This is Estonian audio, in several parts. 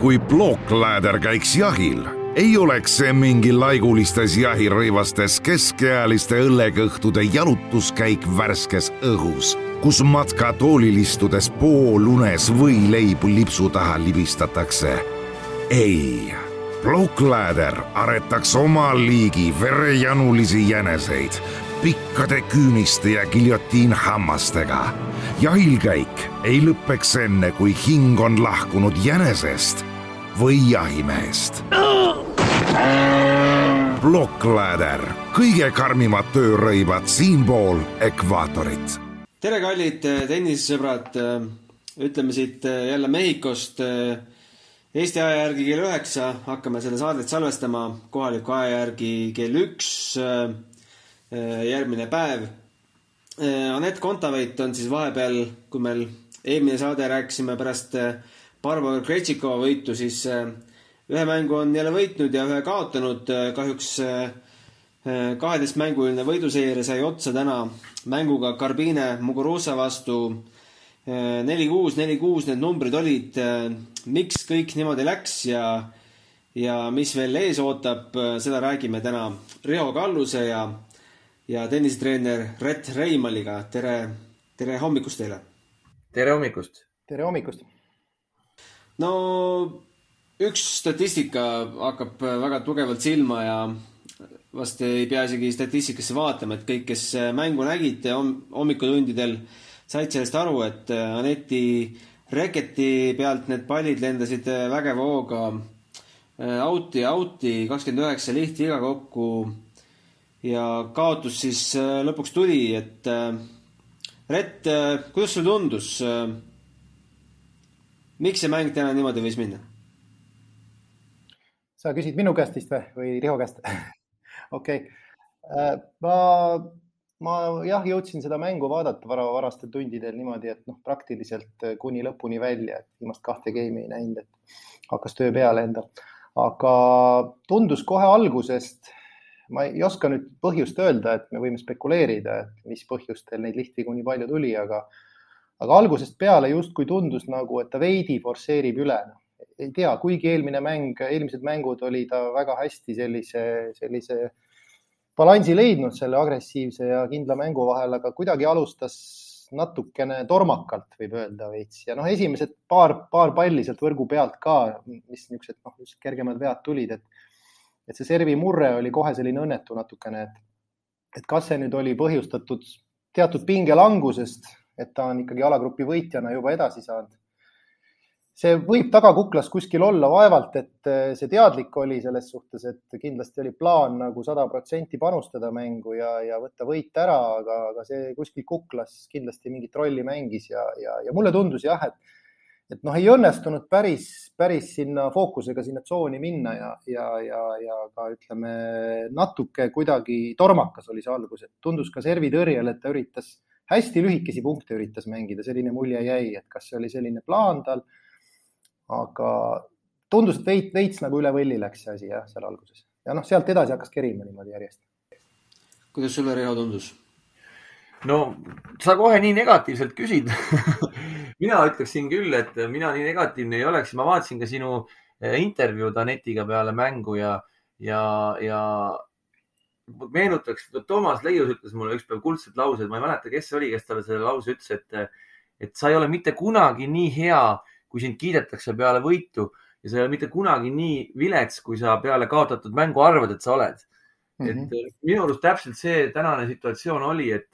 kui plookläder käiks jahil, ei oleks see mingi laigulistes jahirõivastes keskealiste õllekõhtude jalutuskäik värskes õhus, kus matkatoolil istudes poolunes võileibu lipsu taha libistatakse. ei, plookläder aretaks oma liigi verejanulisi jäneseid pikkade küüniste ja giljotiinhammastega. jahilkäik ei lõpeks enne, kui hing on lahkunud jänesest või jahimehest. Blockladder, kõige karmimad töörõivad siinpool ekvaatorit. tere, kallid tennisesõbrad. ütleme siit jälle Mehhikost. Eesti aja järgi kell üheksa hakkame seda saadet salvestama, kohaliku aja järgi kell üks järgmine päev. Anett Kontaveit on siis vahepeal, kui meil eelmine saade rääkisime pärast äh, Barbara Krejtšikova võitu, siis ühe mängu on jälle võitnud ja ühe kaotanud. kahjuks kaheteistmänguline võiduseeria sai otsa täna mänguga Karbine Muguruza vastu. neli-kuus, neli-kuus need numbrid olid. miks kõik niimoodi läks ja, ja mis veel ees ootab, seda räägime täna Riho Kalluse ja ja tennisetreener Rett Reimaliga. tere, tere hommikust teile. tere hommikust. tere hommikust. No üks statistika hakkab väga tugevalt silma ja vast ei pea isegi statistikasse vaatama, et kõik, kes mängu nägid hommikutundidel, said sellest aru, et Aneti reketi pealt need pallid lendasid vägeva hooga out'i, out'i, kakskümmend üheksa lihtviga kokku ja kaotus siis äh, lõpuks tuli, et äh, Rett, äh, kuidas sulle tundus? Miks see mäng täna niimoodi võis minna? sa küsid minu käest vist või, või Riho käest? okei, ma, ma jah, jõudsin seda mängu vaadata vara, varastel tundidel niimoodi, et noh, praktiliselt kuni lõpuni välja, et viimast kahte game'i ei näinud, et hakkas töö peale endal. aga tundus kohe algusest ma ei oska nüüd põhjust öelda, et me võime spekuleerida, et mis põhjustel neid lihtvigu nii palju tuli, aga, aga algusest peale justkui tundus nagu, et ta veidi forsseerib üle. ei tea, kuigi eelmine mäng, eelmised mängud oli ta väga hästi sellise, sellise balansi leidnud selle agressiivse ja kindla mängu vahel, aga kuidagi alustas natukene tormakalt, võib öelda veits ja noh, esimesed paar, paar palli sealt võrgu pealt ka, mis niisugused noh, kergemad vead tulid, et et see servi murre oli kohe selline õnnetu natukene, et, et kas see nüüd oli põhjustatud teatud pingelangusest, et ta on ikkagi alagrupi võitjana juba edasi saanud. see võib tagakuklas kuskil olla, vaevalt, et eh, see teadlik oli selles suhtes, et kindlasti oli plaan nagu sada protsenti panustada mängu ja, ja võtta võit ära, aga, aga see kuskil kuklas kindlasti mingit rolli mängis ja, ja, ja mulle tundus jah, et et noh, ei õnnestunud päris, päris sinna fookusega sinna tsooni minna ja, ja, ja, ja ka ütleme natuke kuidagi tormakas oli see algus, et tundus ka servitõrjel, et ta üritas hästi lühikesi punkte üritas mängida, selline mulje jäi, et kas see oli selline plaan tal. aga tundus, et veits, veits nagu üle võlli läks see asi jah, seal alguses ja noh, sealt edasi hakkas kerima niimoodi järjest. kuidas sulle, Riho, tundus? no sa kohe nii negatiivselt küsid mina ütleksin küll, et mina nii negatiivne ei oleks, ma vaatasin ka sinu eh, intervjuud Anetiga peale mängu ja, ja, ja meenutaks, Toomas Leius ütles mulle ükspäev kuldsed laused, ma ei mäleta, kes see oli, kes talle selle lause ütles, et, et sa ei ole mitte kunagi nii hea, kui sind kiidetakse peale võitu ja sa ei ole mitte kunagi nii vilets, kui sa peale kaotatud mängu arvad, et sa oled mm. -hmm. et mhm. minu arust täpselt see tänane situatsioon oli, et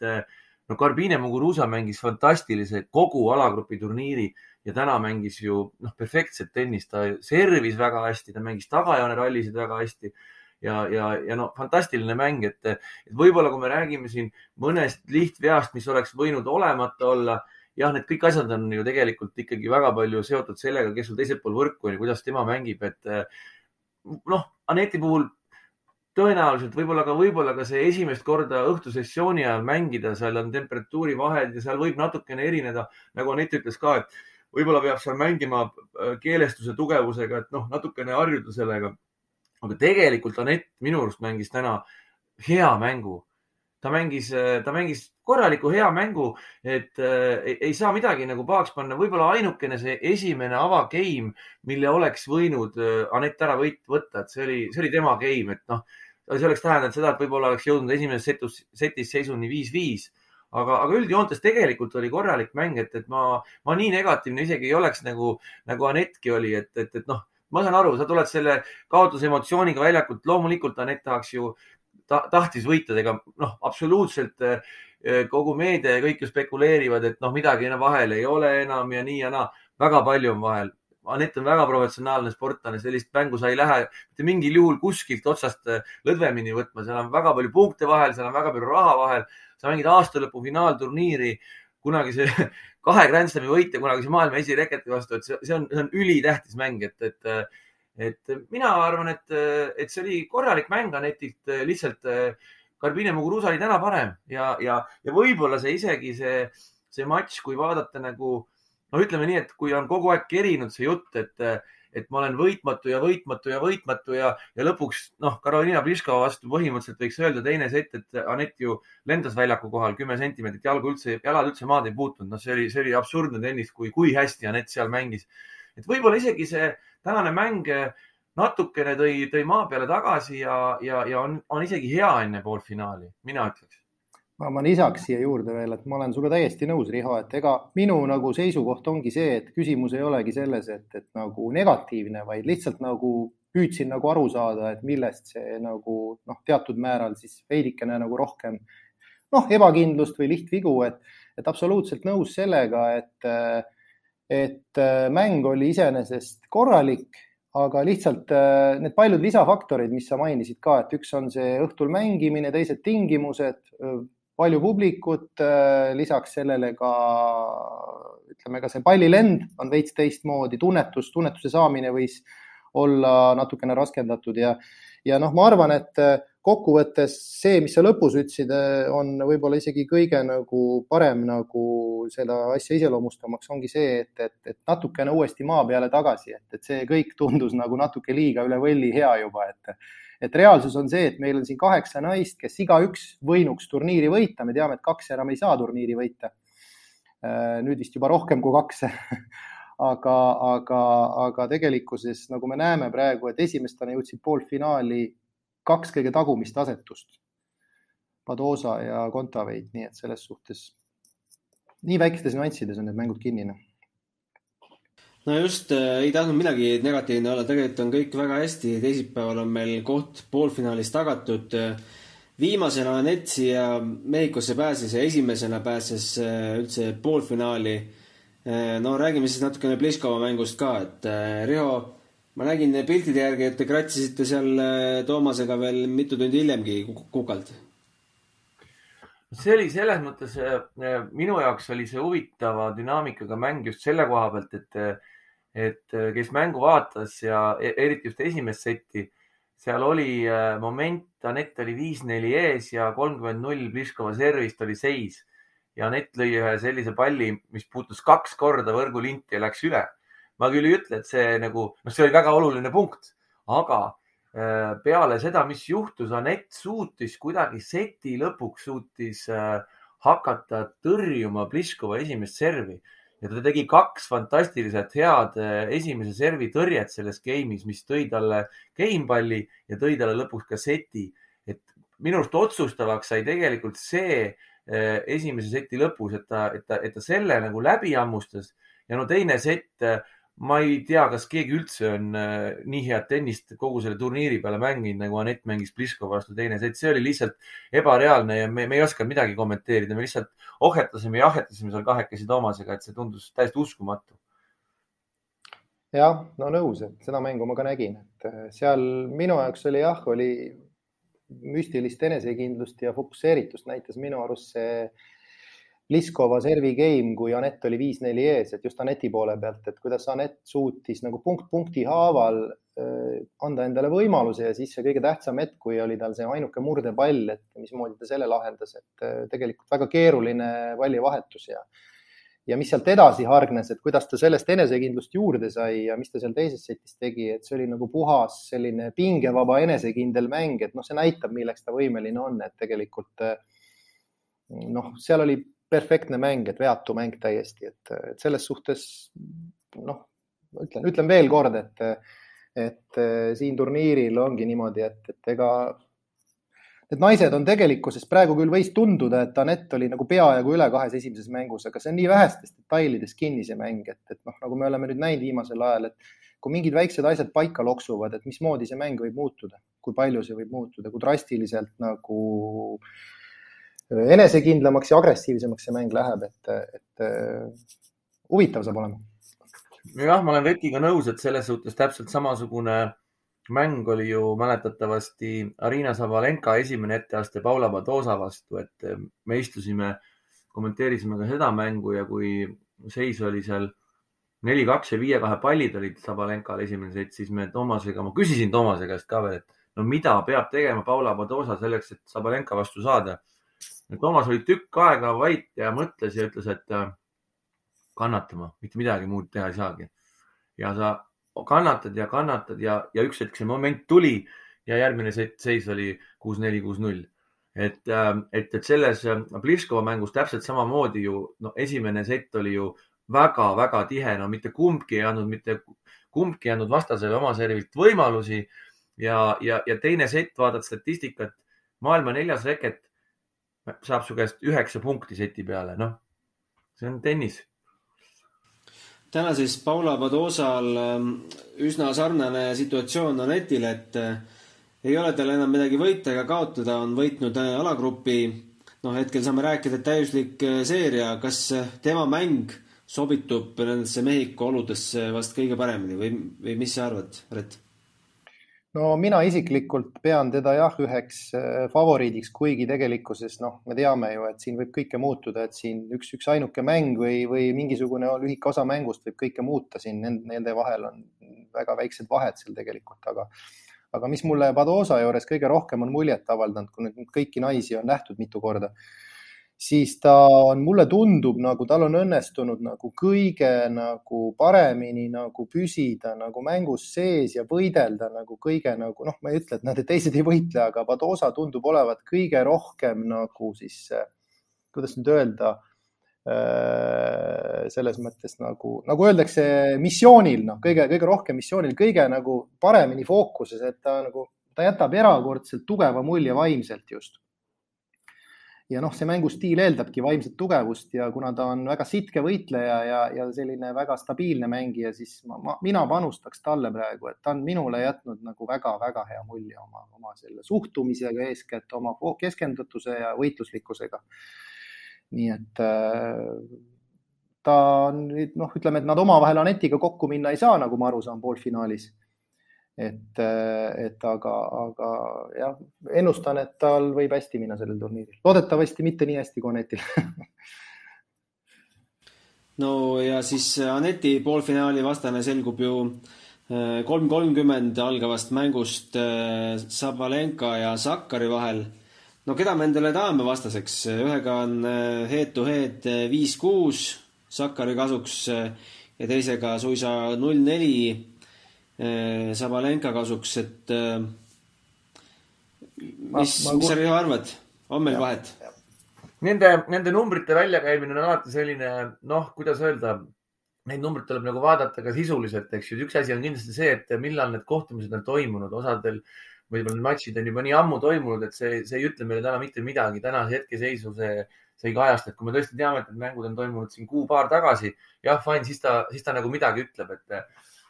no Garbine Muguruza mängis fantastilise kogu alagrupi turniiri ja täna mängis ju noh, perfektset tennist, ta servis väga hästi, ta mängis tagajoone rallisid väga hästi ja, ja, ja no fantastiline mäng, et, et võib-olla kui me räägime siin mõnest lihtveast, mis oleks võinud olemata olla, jah, need kõik asjad on ju tegelikult ikkagi väga palju seotud sellega, kes sul teisel pool võrku on ja kuidas tema mängib, et noh, Aneti puhul tõenäoliselt võib-olla ka, võib-olla ka see esimest korda õhtusessiooni ajal mängida, seal on temperatuurivahed ja seal võib natukene erineda, nagu Anett ütles ka, et võib-olla peab seal mängima keelestuse tugevusega, et noh, natukene harjuda sellega. Aga tegelikult Anett minu arust mängis täna hea mängu ta mängis, ta mängis korraliku hea mängu, et äh, ei, saa midagi nagu pahaks panna. võib-olla ainukene see esimene avagame, mille oleks võinud äh, Anett ära võit, võtta, et see oli, see oli tema game, et noh, see oleks tähendanud seda, et võib-olla oleks jõudnud esimeses setus, setis seisuni viis-viis aga, aga üldjoontes tegelikult oli korralik mäng, et, et ma, ma nii negatiivne isegi ei oleks nagu, nagu Anettki oli, et, et, et noh, ma saan aru, sa tuled selle kaotusemotsiooniga väljakult, loomulikult Anett tahaks ju ta, tahtis võita, ega noh, absoluutselt eh, kogu meedia ja kõik ju spekuleerivad, et noh, midagi enam vahel ei ole enam ja nii ja naa. väga palju on vahel. Anett on väga professionaalne sportlane, sellist mängu sa ei lähe mitte mingil juhul kuskilt otsast eh, lõdvemini võtma, seal on väga palju punkte vahel, seal on väga palju raha vahel. sa mängid aastalõpu finaalturniiri, kunagi see kahe Grand Slami võitja kunagise maailma esireketi vastu, et see, see on, see on ülitähtis mäng, et, et et mina arvan, et, et see oli korralik mäng Anetilt, lihtsalt Karbine Muguruza oli täna parem ja, ja, ja võib-olla see isegi see, see matš, kui vaadata nagu noh, ütleme nii, et kui on kogu aeg kerinud see jutt, et, et ma olen võitmatu ja võitmatu ja võitmatu ja, ja lõpuks noh, Karoliina Pliskova vastu põhimõtteliselt võiks öelda teine sett, et Anett ju lendas väljaku kohal kümme sentimeetrit, jalgu üldse, jalad üldse maad ei puutunud. noh, see oli, see oli absurdne tennis, kui, kui hästi Anett seal mängis. et võib-olla isegi see tänane mäng eh, natukene tõi, tõi maa peale tagasi ja, ja, ja on, on isegi hea enne poolfinaali, mina ütleks. Ma, ma lisaks siia juurde veel, et ma olen sinuga täiesti nõus, Riho, et ega minu nagu seisukoht ongi see, et küsimus ei olegi selles, et, et nagu negatiivne, vaid lihtsalt nagu püüdsin nagu aru saada, et millest see nagu noh, teatud määral siis veidikene nagu rohkem noh, ebakindlust või lihtvigu, et, et absoluutselt nõus sellega, et et äh, mäng oli iseenesest korralik, aga lihtsalt äh, need paljud lisafaktorid, mis sa mainisid ka, et üks on see õhtul mängimine, teised tingimused, palju publikut, äh, lisaks sellele ka ütleme ka see pallilend on veits teistmoodi, tunnetus, tunnetuse saamine võis olla natukene raskendatud ja, ja noh, ma arvan, et kokkuvõttes see, mis sa lõpus ütlesid, on võib-olla isegi kõige nagu parem nagu seda asja iseloomustamaks ongi see, et, et, et natukene uuesti maa peale tagasi, et, et see kõik tundus nagu natuke liiga üle võlli hea juba, et et reaalsus on see, et meil on siin kaheksa naist, kes igaüks võinuks turniiri võita, me teame, et kaks enam ei saa turniiri võita. nüüd vist juba rohkem kui kaks aga, aga, aga tegelikkuses nagu me näeme praegu, et esimestena jõudsid poolfinaali kaks kõige tagumist asetust. Padosa ja Kontaveit, nii et selles suhtes nii väikestes nüanssides on need mängud kinni. Noh. no just äh,, ei tahtnud midagi negatiivne olla, tegelikult on kõik väga hästi, teisipäeval on meil koht poolfinaalis tagatud. viimasena Anett siia Mehhikosse pääses ja esimesena pääses äh, üldse poolfinaali äh,. no räägime siis natukene Pliskova mängust ka, et äh, Riho ma nägin piltide järgi, et te kratsisite seal äh, Toomasega veel mitu tundi hiljemgi kukalt. see oli selles mõttes, äh, minu jaoks oli see huvitava dünaamikaga mäng just selle koha pealt, et, et kes mängu vaatas ja e-, eriti just esimest setti, seal oli äh, moment, Anett oli viis-neli ees ja kolmkümmend null Pliskova servist oli seis ja Anett lõi ühe sellise palli, mis puutus kaks korda võrgulinti ja läks üle ma küll ei ütle, et see nagu, noh, see oli väga oluline punkt, aga äh, peale seda, mis juhtus, Anett suutis kuidagi seti lõpuks suutis äh, hakata tõrjuma Pliskova esimest servi ja ta tegi kaks fantastiliselt head äh, esimese servi tõrjet selles game'is, mis tõi talle gamepalli ja tõi talle lõpuks ka seti. et minu arust otsustavaks sai tegelikult see esimese seti lõpus, et ta, et ta, et ta selle nagu läbi hammustas ja no teine sett ma ei tea, kas keegi üldse on äh, nii head tennist kogu selle turniiri peale mänginud, nagu Anett mängis Pliskova vastu teine set, see oli lihtsalt ebareaalne ja me, me ei osanud midagi kommenteerida, me lihtsalt ohhetasime ja ahhetasime seal kahekesi Toomasega, et see tundus täiesti uskumatu. jah, no nõus, et seda mängu ma ka nägin, et äh, seal minu jaoks oli jah, oli müstilist enesekindlust ja fokusseeritust näitas minu arust see Pliskova servi game, kui Anett oli viis-neli ees, et just Aneti poole pealt, et kuidas Anett suutis nagu punkt punkti haaval äh, anda endale võimaluse ja siis see kõige tähtsam hetk, kui oli tal see ainuke murdepall, et mismoodi ta selle lahendas, et äh, tegelikult väga keeruline pallivahetus ja ja mis sealt edasi hargnes, et kuidas ta sellest enesekindlust juurde sai ja mis ta seal teises setis tegi, et see oli nagu puhas selline pingevaba enesekindel mäng, et noh, see näitab, milleks ta võimeline on, et tegelikult äh, noh, seal oli perfektne mäng, et veatu mäng täiesti, et, et selles suhtes noh, ütlen, ütlen veel kord, et, et siin turniiril ongi niimoodi, et, et ega need naised on tegelikkuses praegu küll võis tunduda, et Anett oli nagu peajagu üle kahes esimeses mängus, aga see on nii vähestes detailides kinni see mäng, et, et noh, nagu me oleme nüüd näinud viimasel ajal, et kui mingid väiksed asjad paika loksuvad, et mismoodi see mäng võib muutuda, kui palju see võib muutuda, kui drastiliselt nagu enesekindlamaks ja agressiivsemaks see mäng läheb, et, et huvitav saab olema. jah, ma olen Retiga nõus, et selles suhtes täpselt samasugune mäng oli ju mäletatavasti Arina Savalenka esimene etteaste Paula Badosa vastu, et eh, me istusime, kommenteerisime ka seda mängu ja kui seis oli seal neli-kaks ja viie-kahe pallid olid Savalenkal esimene sett, siis me Toomasega, ma küsisin Toomase käest ka veel, et no mida peab tegema Paula Badosa selleks, et Savalenka vastu saada. Toomas oli tükk aega vait ja mõtles ja ütles, et eh, kannatama, mitte midagi muud teha ei saagi. ja sa kannatad ja kannatad ja, ja üks hetk see moment tuli ja järgmine seis oli kuus-neli, kuus-null. et, ähm, et, et selles ähm, Pliškova mängus täpselt samamoodi ju, no esimene sett oli ju väga-väga tihe, no mitte kumbki ei andnud, mitte kumbki ei andnud vastasele oma servilt võimalusi ja, ja, ja teine sett, vaatad statistikat, maailma neljas reket saab su käest üheksa punkti seti peale, noh, see on tennis täna siis Paula Padosal ähm, üsna sarnane situatsioon Anetile, et äh, ei ole tal enam midagi võita ega kaotada, on võitnud äh, alagrupi. noh, hetkel saame rääkida, et täiuslik äh, seeria, kas tema mäng sobitub nendesse Mehhiko oludesse vast kõige paremini või, või mis sa arvad, Rett? No mina isiklikult pean teda jah, üheks äh, favoriidiks, kuigi tegelikkuses noh, me teame ju, et siin võib kõike muutuda, et siin üks, üks ainuke mäng või, või mingisugune lühike osa mängust võib kõike muuta siin, nende vahel on väga väiksed vahed seal tegelikult, aga aga mis mulle Padosa juures kõige rohkem on muljet avaldanud, kui nüüd kõiki naisi on nähtud mitu korda siis ta on, mulle tundub nagu tal on õnnestunud nagu kõige nagu paremini nagu püsida nagu mängus sees ja võidelda nagu kõige nagu noh, ma ei ütle, et nad teised ei võitle, aga Padosa tundub olevat kõige rohkem nagu siis, kuidas nüüd öelda, äh, selles mõttes nagu, nagu öeldakse, missioonil, noh, kõige, kõige rohkem missioonil, kõige nagu paremini fookuses, et ta nagu, ta jätab erakordselt tugeva mulje vaimselt just ja noh, see mängustiil eeldabki vaimset tugevust ja kuna ta on väga sitke võitleja ja, ja selline väga stabiilne mängija, siis ma, ma, mina panustaks talle praegu, et ta on minule jätnud nagu väga-väga hea mulje oma, oma selle suhtumisega eeskätt, oma keskendatuse ja võitluslikkusega. nii et äh, ta on noh, ütleme, et nad omavahel Anetiga kokku minna ei saa, nagu ma aru saan, poolfinaalis et, et aga, aga jah, ennustan, et tal võib hästi minna sellel turniiril, loodetavasti mitte nii hästi kui Anetil no ja siis Aneti poolfinaali vastane selgub ju äh, kolm kolmkümmend algavast mängust äh, Sabalenka ja Sakkari vahel. no keda me endale tahame vastaseks, ühega on äh, head to head viis-kuus Sakkari kasuks ja teisega suisa null neli Sabalenka kasuks, et eh, mis, mis sa, Riho, arvad, on meil ja, vahet? Nende, nende numbrite väljakäimine on alati selline, noh, kuidas öelda, neid numbreid tuleb nagu vaadata ka sisuliselt, eks ju. üks asi on kindlasti see, et millal need kohtumised on toimunud, osadel võib-olla need matšid on juba nii ammu toimunud, et see, see ei ütle meile täna mitte midagi. tänase hetkeseisu see, see ei kajasta, et kui me tõesti teame, et need mängud on toimunud siin kuu-paar tagasi, jah, fine, siis ta, siis ta nagu midagi ütleb, et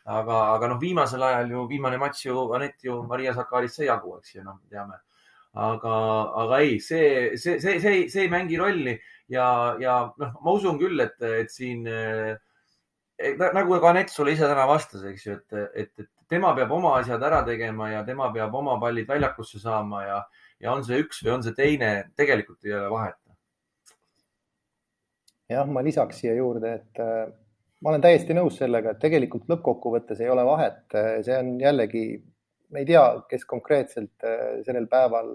aga, aga noh, viimasel ajal ju viimane matš ju Anett ju Maria Sakarist sai jagu, eks ju, noh, teame. aga, aga ei, see, see, see, see, see ei mängi rolli ja, ja noh, ma usun küll, et, et siin et, nagu ka Anett sulle ise täna vastas, eks ju, et, et, et tema peab oma asjad ära tegema ja tema peab oma pallid väljakusse saama ja, ja on see üks või on see teine, tegelikult ei ole vahet. jah, ma lisaks siia juurde, et ma olen täiesti nõus sellega, et tegelikult lõppkokkuvõttes ei ole vahet, see on jällegi, me ei tea, kes konkreetselt äh, sellel päeval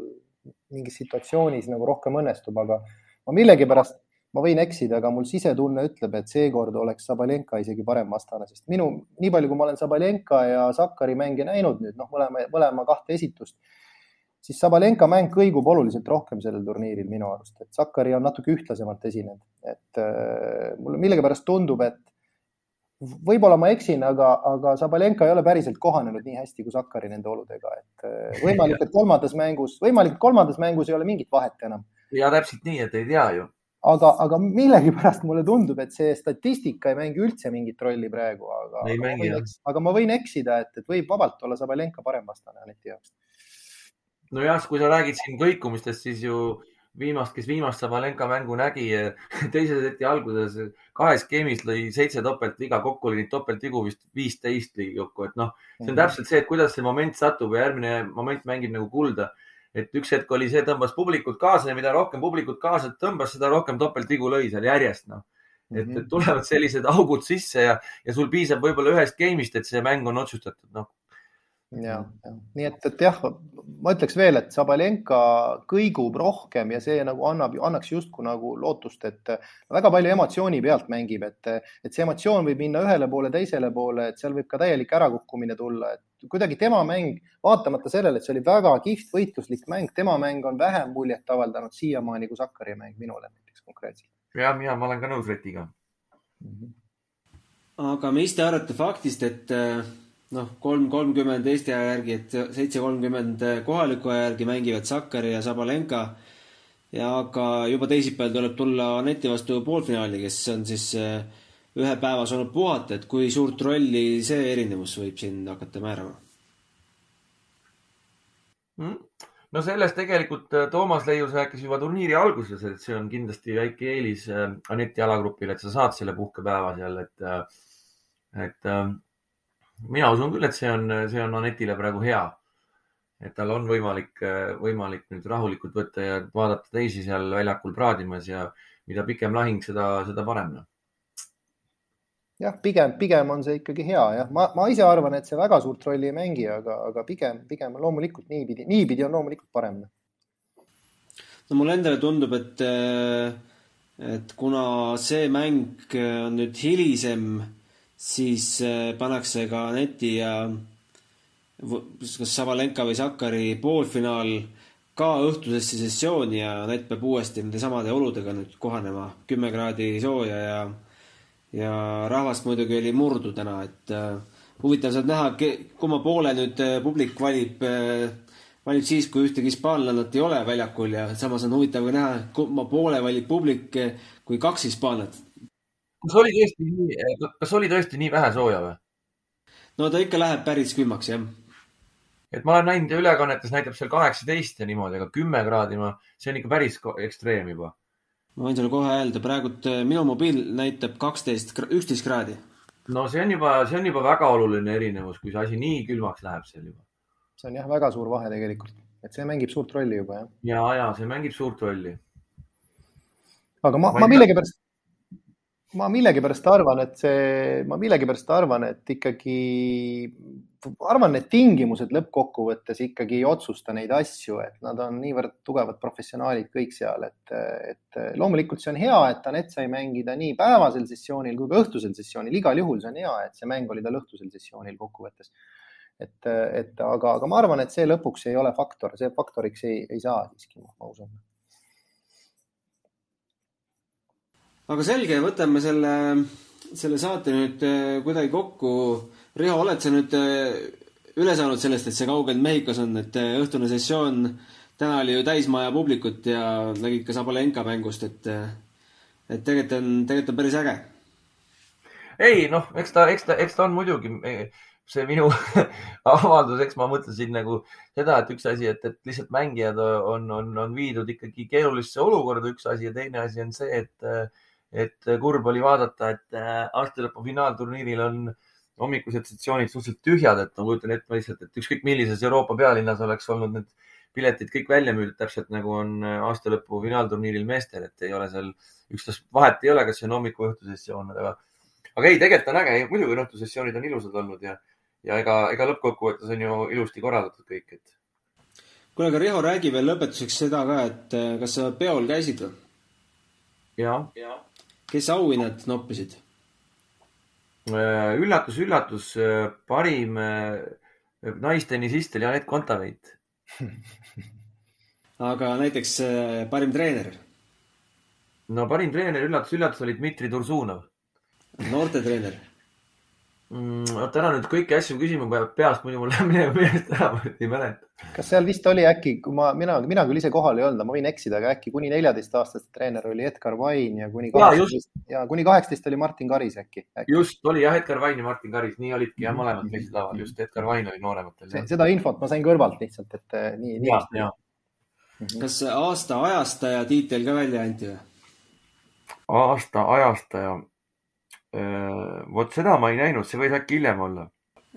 mingis situatsioonis nagu rohkem õnnestub, aga ma millegipärast, ma võin eksida, aga mul sisetunne ütleb, et seekord oleks Sabalenka isegi parem vastane, sest minu, nii palju, kui ma olen Sabalenka ja Sakkari mänge näinud nüüd, noh, mõlema, mõlema kahte esitust, siis Sabalenka mäng kõigub oluliselt rohkem sellel turniiril minu arust, et Sakari on natuke ühtlasemalt esinenud, et äh, mulle millegipärast tundub, et võib-olla ma eksin, aga, aga Sabalenka ei ole päriselt kohanenud nii hästi kui Sakari nende oludega, et äh, võimalik, et kolmandas mängus, võimalik, et kolmandas mängus ei ole mingit vahet enam. ja täpselt nii, et ei tea ju. aga, aga millegipärast mulle tundub, et see statistika ei mängi üldse mingit rolli praegu, aga, aga, aga ma võin eksida, et, et võib vabalt olla Sabalenka parem vastane Aneti jaoks. nojah, kui sa räägid siin kõikumistest, siis ju viimast, kes viimast Sabalenka mängu nägi, teise seti alguses kahes skeemis lõi seitse topeltviga, kokku oli neid topeltvigu vist viisteist ligi kokku, et noh, see on mhm. täpselt see, et kuidas see moment satub ja järgmine moment mängib nagu kulda. et üks hetk oli see, tõmbas publikut kaasa ja mida rohkem publikut kaasa tõmbas, seda rohkem topeltvigu lõi seal järjest, noh. et -hmm. tulevad sellised augud sisse ja, ja sul piisab võib-olla ühest game'ist, et see mäng on otsustatud, noh ja, ja nii et, et jah, ma ütleks veel, et Sabalenka kõigub rohkem ja see nagu annab, annaks justkui nagu lootust, et väga palju emotsiooni pealt mängib, et, et see emotsioon võib minna ühele poole, teisele poole, et seal võib ka täielik ärakukkumine tulla, et kuidagi tema mäng, vaatamata sellele, et see oli väga kihvt võitluslik mäng, tema mäng on vähem muljet avaldanud siiamaani kui Sakari mäng minule näiteks konkreetselt. ja, ja ma olen ka nõus Retiga mm. -hmm. aga mis te arvate faktist, et noh, kolm kolmkümmend Eesti aja järgi, et seitse kolmkümmend kohaliku aja järgi mängivad Sakkari ja Sabalenka. ja aga juba teisipäeval tuleb tulla Aneti vastu poolfinaali, kes on siis eh, ühe päeva saanud puhata, et kui suurt rolli see erinevus võib siin hakata määrama mm.? no sellest tegelikult eh, Toomas Leius rääkis juba turniiri alguses, et see on kindlasti väike eelis eh, Aneti alagrupile, et sa saad selle puhkepäeva seal, et, et mina usun küll, et see on, see on Anetile praegu hea. et tal on võimalik, võimalik nüüd rahulikult võtta ja vaadata teisi seal väljakul praadimas ja mida pikem lahing, seda, seda parem. Noh. jah, pigem, pigem on see ikkagi hea jah, ma, ma ise arvan, et see väga suurt rolli ei mängi, aga, aga pigem, pigem loomulikult niipidi, niipidi on loomulikult parem. no mulle endale tundub, et, et kuna see mäng on nüüd hilisem siis äh, pannakse ka Aneti ja kas Savalenka või Sakari poolfinaal ka õhtusesse sessiooni ja Anett peab uuesti nende samade oludega nüüd kohanema. kümme kraadi sooja ja, ja rahvast muidugi oli murdu täna, et äh, huvitav saab näha, kumma poole nüüd äh, publik valib äh,, valib siis, kui ühtegi hispaanlannat ei ole väljakul ja samas on huvitav ka näha, kumma poole valib publik, äh, kui kaks hispaanlat kas oli tõesti nii, kas oli tõesti nii vähe sooja või? no ta ikka läheb päris külmaks, jah. et ma olen näinud ülekannetes näitab seal kaheksateist ja niimoodi, aga kümme kraadi ma, see on ikka päris ekstreem juba. ma võin sulle kohe öelda, praegult äh, minu mobiil näitab kaksteist, üksteist kraadi. no see on juba, see on juba väga oluline erinevus, kui see asi nii külmaks läheb seal juba. see on jah, väga suur vahe tegelikult, et see mängib suurt rolli juba jah. ja, ja see mängib suurt rolli. aga ma, ma, ma millegipärast ma millegipärast arvan, et see, ma millegipärast arvan, et ikkagi, arvan, need tingimused lõppkokkuvõttes ikkagi ei otsusta neid asju, et nad on niivõrd tugevad professionaalid kõik seal, et, et loomulikult see on hea, et Anett sai mängida nii päevasel sessioonil kui ka õhtusel sessioonil, igal juhul see on hea, et see mäng oli tal õhtusel sessioonil kokkuvõttes. et, et aga, aga ma arvan, et see lõpuks ei ole faktor, see faktoriks ei, ei saa siiski, ma usun aga selge, võtame selle, selle saate nüüd äh, kuidagi kokku. Riho, oled sa nüüd äh, üle saanud sellest, et see kaugel Mehhikos on, et äh, õhtune sessioon täna oli ju täismaja publikut ja nägid ka Sabalenka mängust, et, et tegelikult on, tegelikult on päris äge. ei noh, eks ta, eks ta, eks ta on muidugi see minu avaldus, eks ma mõtlesin nagu seda, et üks asi, et, et lihtsalt mängijad on, on, on viidud ikkagi keerulisse olukorda, üks asi ja teine asi on see, et et äh, kurb oli vaadata, et äh, aastalõpu finaalturniiril on hommikused sessioonid suhteliselt tühjad, et ma kujutan ette lihtsalt, et ükskõik millises Euroopa pealinnas oleks olnud need piletid kõik välja müüdud, täpselt nagu on äh, aastalõpu finaalturniiril meestel, et ei ole seal üksteist vahet ei ole, kas see on hommiku või õhtusessioon, aga, aga ei, tegelikult on äge, muidugi on õhtusessioonid on ilusad olnud ja, ja ega, ega lõppkokkuvõttes on ju ilusti korraldatud kõik, et. kuule, aga Riho, räägi veel lõpetuseks seda ka, et kas sa peol käisid või? jah ja kes auhinnad noppisid? üllatus, üllatus, parim äh, naistennisist oli Anett Kontaveit aga näiteks parim treener? no parim treener, üllatus, üllatus oli Dmitri Tursunov. noortetreener mm,? vot ära nüüd kõiki asju küsima peast, muidu mul läheb minema meelest ära, ma ei mäleta. kas seal vist oli äkki, kui ma, mina, mina küll ise kohal ei olnud, ma võin eksida, aga äkki kuni neljateistaastaste treener oli Edgar Vain ja kuni kaheksateist ja kuni kaheksateist oli Martin Karis äkki, äkki.. just, oli jah, Edgar Vain ja Martin Karis, nii olidki jah, mõlemad meist laval, just Edgar Vain oli noorematel. seda infot ma sain kõrvalt lihtsalt, et eh, nii, nii. ja, ja. kas aasta ajastaja tiitel ka välja anti või? aasta ajastaja vot seda ma ei näinud, see võis äkki hiljem olla.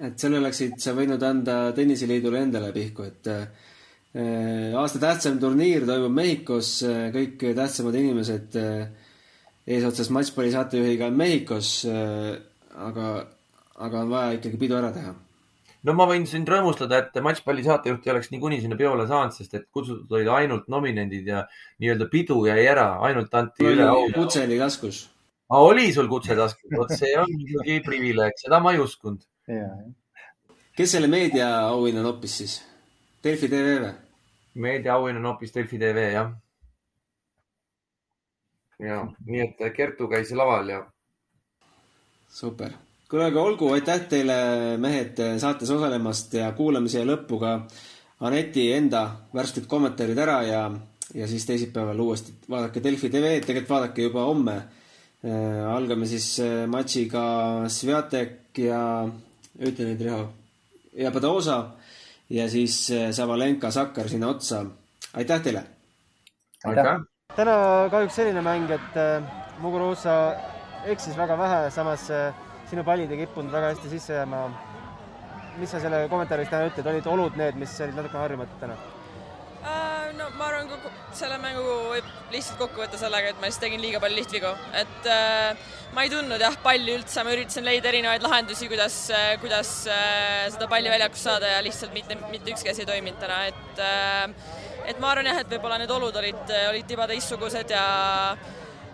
et selle oleksid sa võinud anda tenniseliidule endale pihku, et äh, aasta tähtsam turniir toimub Mehhikos, äh, kõik tähtsamad inimesed eesotsas matšpalli saatejuhiga on Mehhikos, aga, aga on vaja ikkagi pidu ära teha no ma võin sind rõõmustada, et matšpalli saatejuht ei oleks niikuinii sinna peole saanud, sest et kutsutud olid ainult nominendid ja nii-öelda pidu jäi ära, ainult anti üle au. kutse oli taskus oli sul kutse taskus, vot see on muidugi privileeg, seda ma ei uskunud. kes selle meediaauhinna noppis siis? Delfi tv või? meediaauhinna noppis Delfi tv, jah. ja nii et Kertu käis laval ja. super, kuule, aga olgu, aitäh teile, mehed, saates osalemast ja kuulamise lõppu ka Aneti enda värsked kommentaarid ära ja, ja siis teisipäeval uuesti vaadake Delfi tv-d, tegelikult vaadake juba homme algame siis äh, matšiga Sviatek ja, ütle nüüd, Riho, ja Padosa ja siis äh, Savalenka, Sakkar sinna otsa. aitäh teile! aitäh! täna kahjuks selline mäng, et Muguruza eksis väga vähe, samas sinu pallid ei kippunud väga hästi sisse jääma. mis sa selle kommentaaris täna ütled, olid olud need, mis olid natuke harjumatud täna? No ma arvan, selle mängu võib lihtsalt kokku võtta sellega, et ma lihtsalt tegin liiga palju lihtvigu, et äh, ma ei tundnud jah palli üldse, ma üritasin leida erinevaid lahendusi, kuidas äh,, kuidas äh, seda palli väljakust saada ja lihtsalt mitte, mitte ükski asi ei toiminud täna, et äh, et ma arvan jah, et võib-olla need olud olid, olid tiba teistsugused ja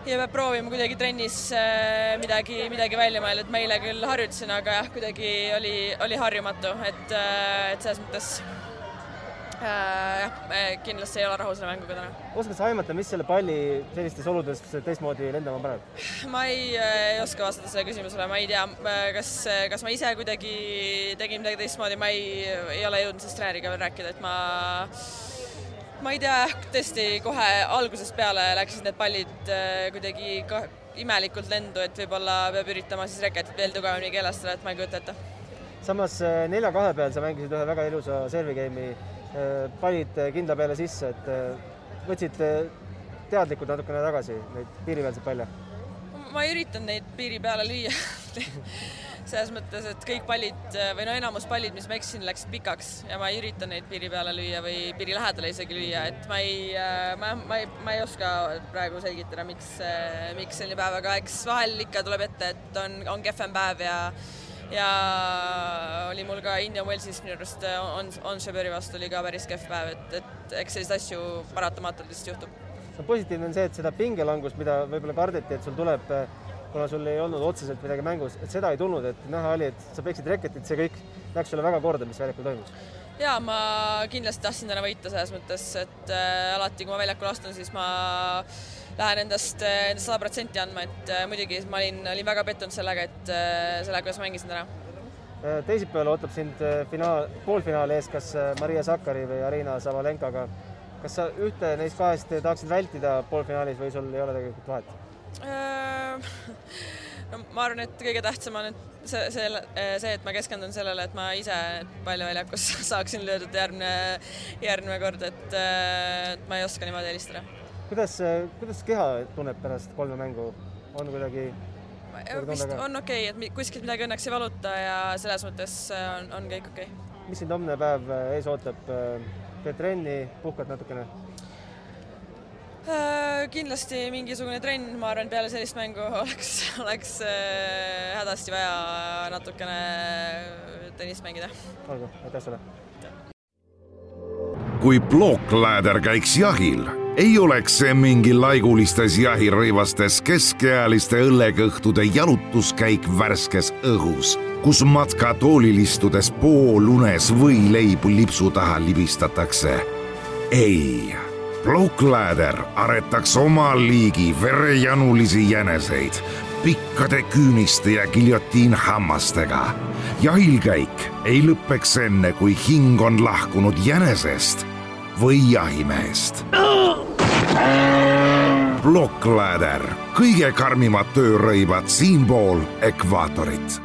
ja peab proovima kuidagi trennis äh, midagi, midagi välja mõelda, et ma eile küll harjutasin, aga jah, kuidagi oli, oli harjumatu, et, äh, et selles mõttes Äh, jah, kindlasti ei ole rahul selle mänguga täna. oskad sa aimata, mis selle palli sellistes oludes teistmoodi lendama paneb? ma ei, ei oska vastata sellele küsimusele, ma ei tea, kas, kas ma ise kuidagi tegin midagi teistmoodi, ma ei, ei ole jõudnud sellest treeneriga veel rääkida, et ma ma ei tea, tõesti kohe algusest peale läksid need pallid äh, kuidagi imelikult lendu, et võib-olla peab üritama siis reketit veel tugevamini keelestada, et ma ei kujuta ette. samas äh, nelja-kahe peal sa mängisid ühe väga ilusa servi game'i Äh, panid kindla peale sisse, et äh, võtsid äh, teadlikult natukene tagasi neid piiripealseid palle? ma ei üritanud neid piiri peale lüüa selles mõttes, et kõik pallid või no enamus pallid, mis ma eksisin, läksid pikaks ja ma ei ürita neid piiri peale lüüa või piiri lähedale isegi lüüa, et ma ei, ma, ma ei, ma ei oska praegu selgitada, miks, miks selline päev, aga eks vahel ikka tuleb ette, et on, on kehvem päev ja ja oli mul ka Indian Wellsis minu arust äh, on, on Shaberi vastu oli ka päris kehv päev, et, et eks selliseid asju paratamatult lihtsalt juhtub. no positiivne on see, et seda pingelangust, mida võib-olla kardeti, et sul tuleb, äh, kuna sul ei olnud otseselt midagi mängus, et seda ei tulnud, et näha oli, et sa peksid reketit, see kõik läks sulle väga korda, mis väljakul toimus ja ma kindlasti tahtsin täna võita selles mõttes, et äh, alati, kui ma väljakul astun, siis ma lähen endast, endast sada protsenti andma, et äh, muidugi ma olin, olin väga pettunud sellega, et äh, sellega, kuidas mängisin täna. Äh, teisipäeval ootab sind finaal, poolfinaal ees, kas Maria Sakkari või Arina Savalenkaga. kas sa ühte neist kahest tahaksid vältida poolfinaalis või sul ei ole tegelikult vahet? no ma arvan, et kõige tähtsam on, et see, see, see, et ma keskendun sellele, et ma ise palju väljakus saaksin löödud järgmine, järgmine kord, et, et ma ei oska niimoodi helistada kuidas, kuidas keha tunneb pärast kolme mängu, on kuidagi? vist on okei okay,, et kuskilt midagi õnneks ei valuta ja selles mõttes äh, on, on kõik okei okay.. mis sind homne päev äh, ees ootab? teed trenni, puhkad natukene? Äh, kindlasti mingisugune trenn, ma arvan, peale sellist mängu oleks, oleks hädasti vaja natukene tennist mängida. olgu, aitäh sulle! kui plookläder käiks jahil ei oleks see mingi laigulistes jahirõivastes keskealiste õllekõhtude jalutuskäik värskes õhus, kus matkatoolil istudes poolunes võileibu lipsu taha libistatakse. ei, Blockladder aretaks oma liigi verejanulisi jäneseid pikkade küüniste ja giljotiinhammastega. jahilkäik ei lõpeks enne, kui hing on lahkunud jänesest või jahimehest. Blockladder, kõige karmimad töörõivad siinpool ekvaatorit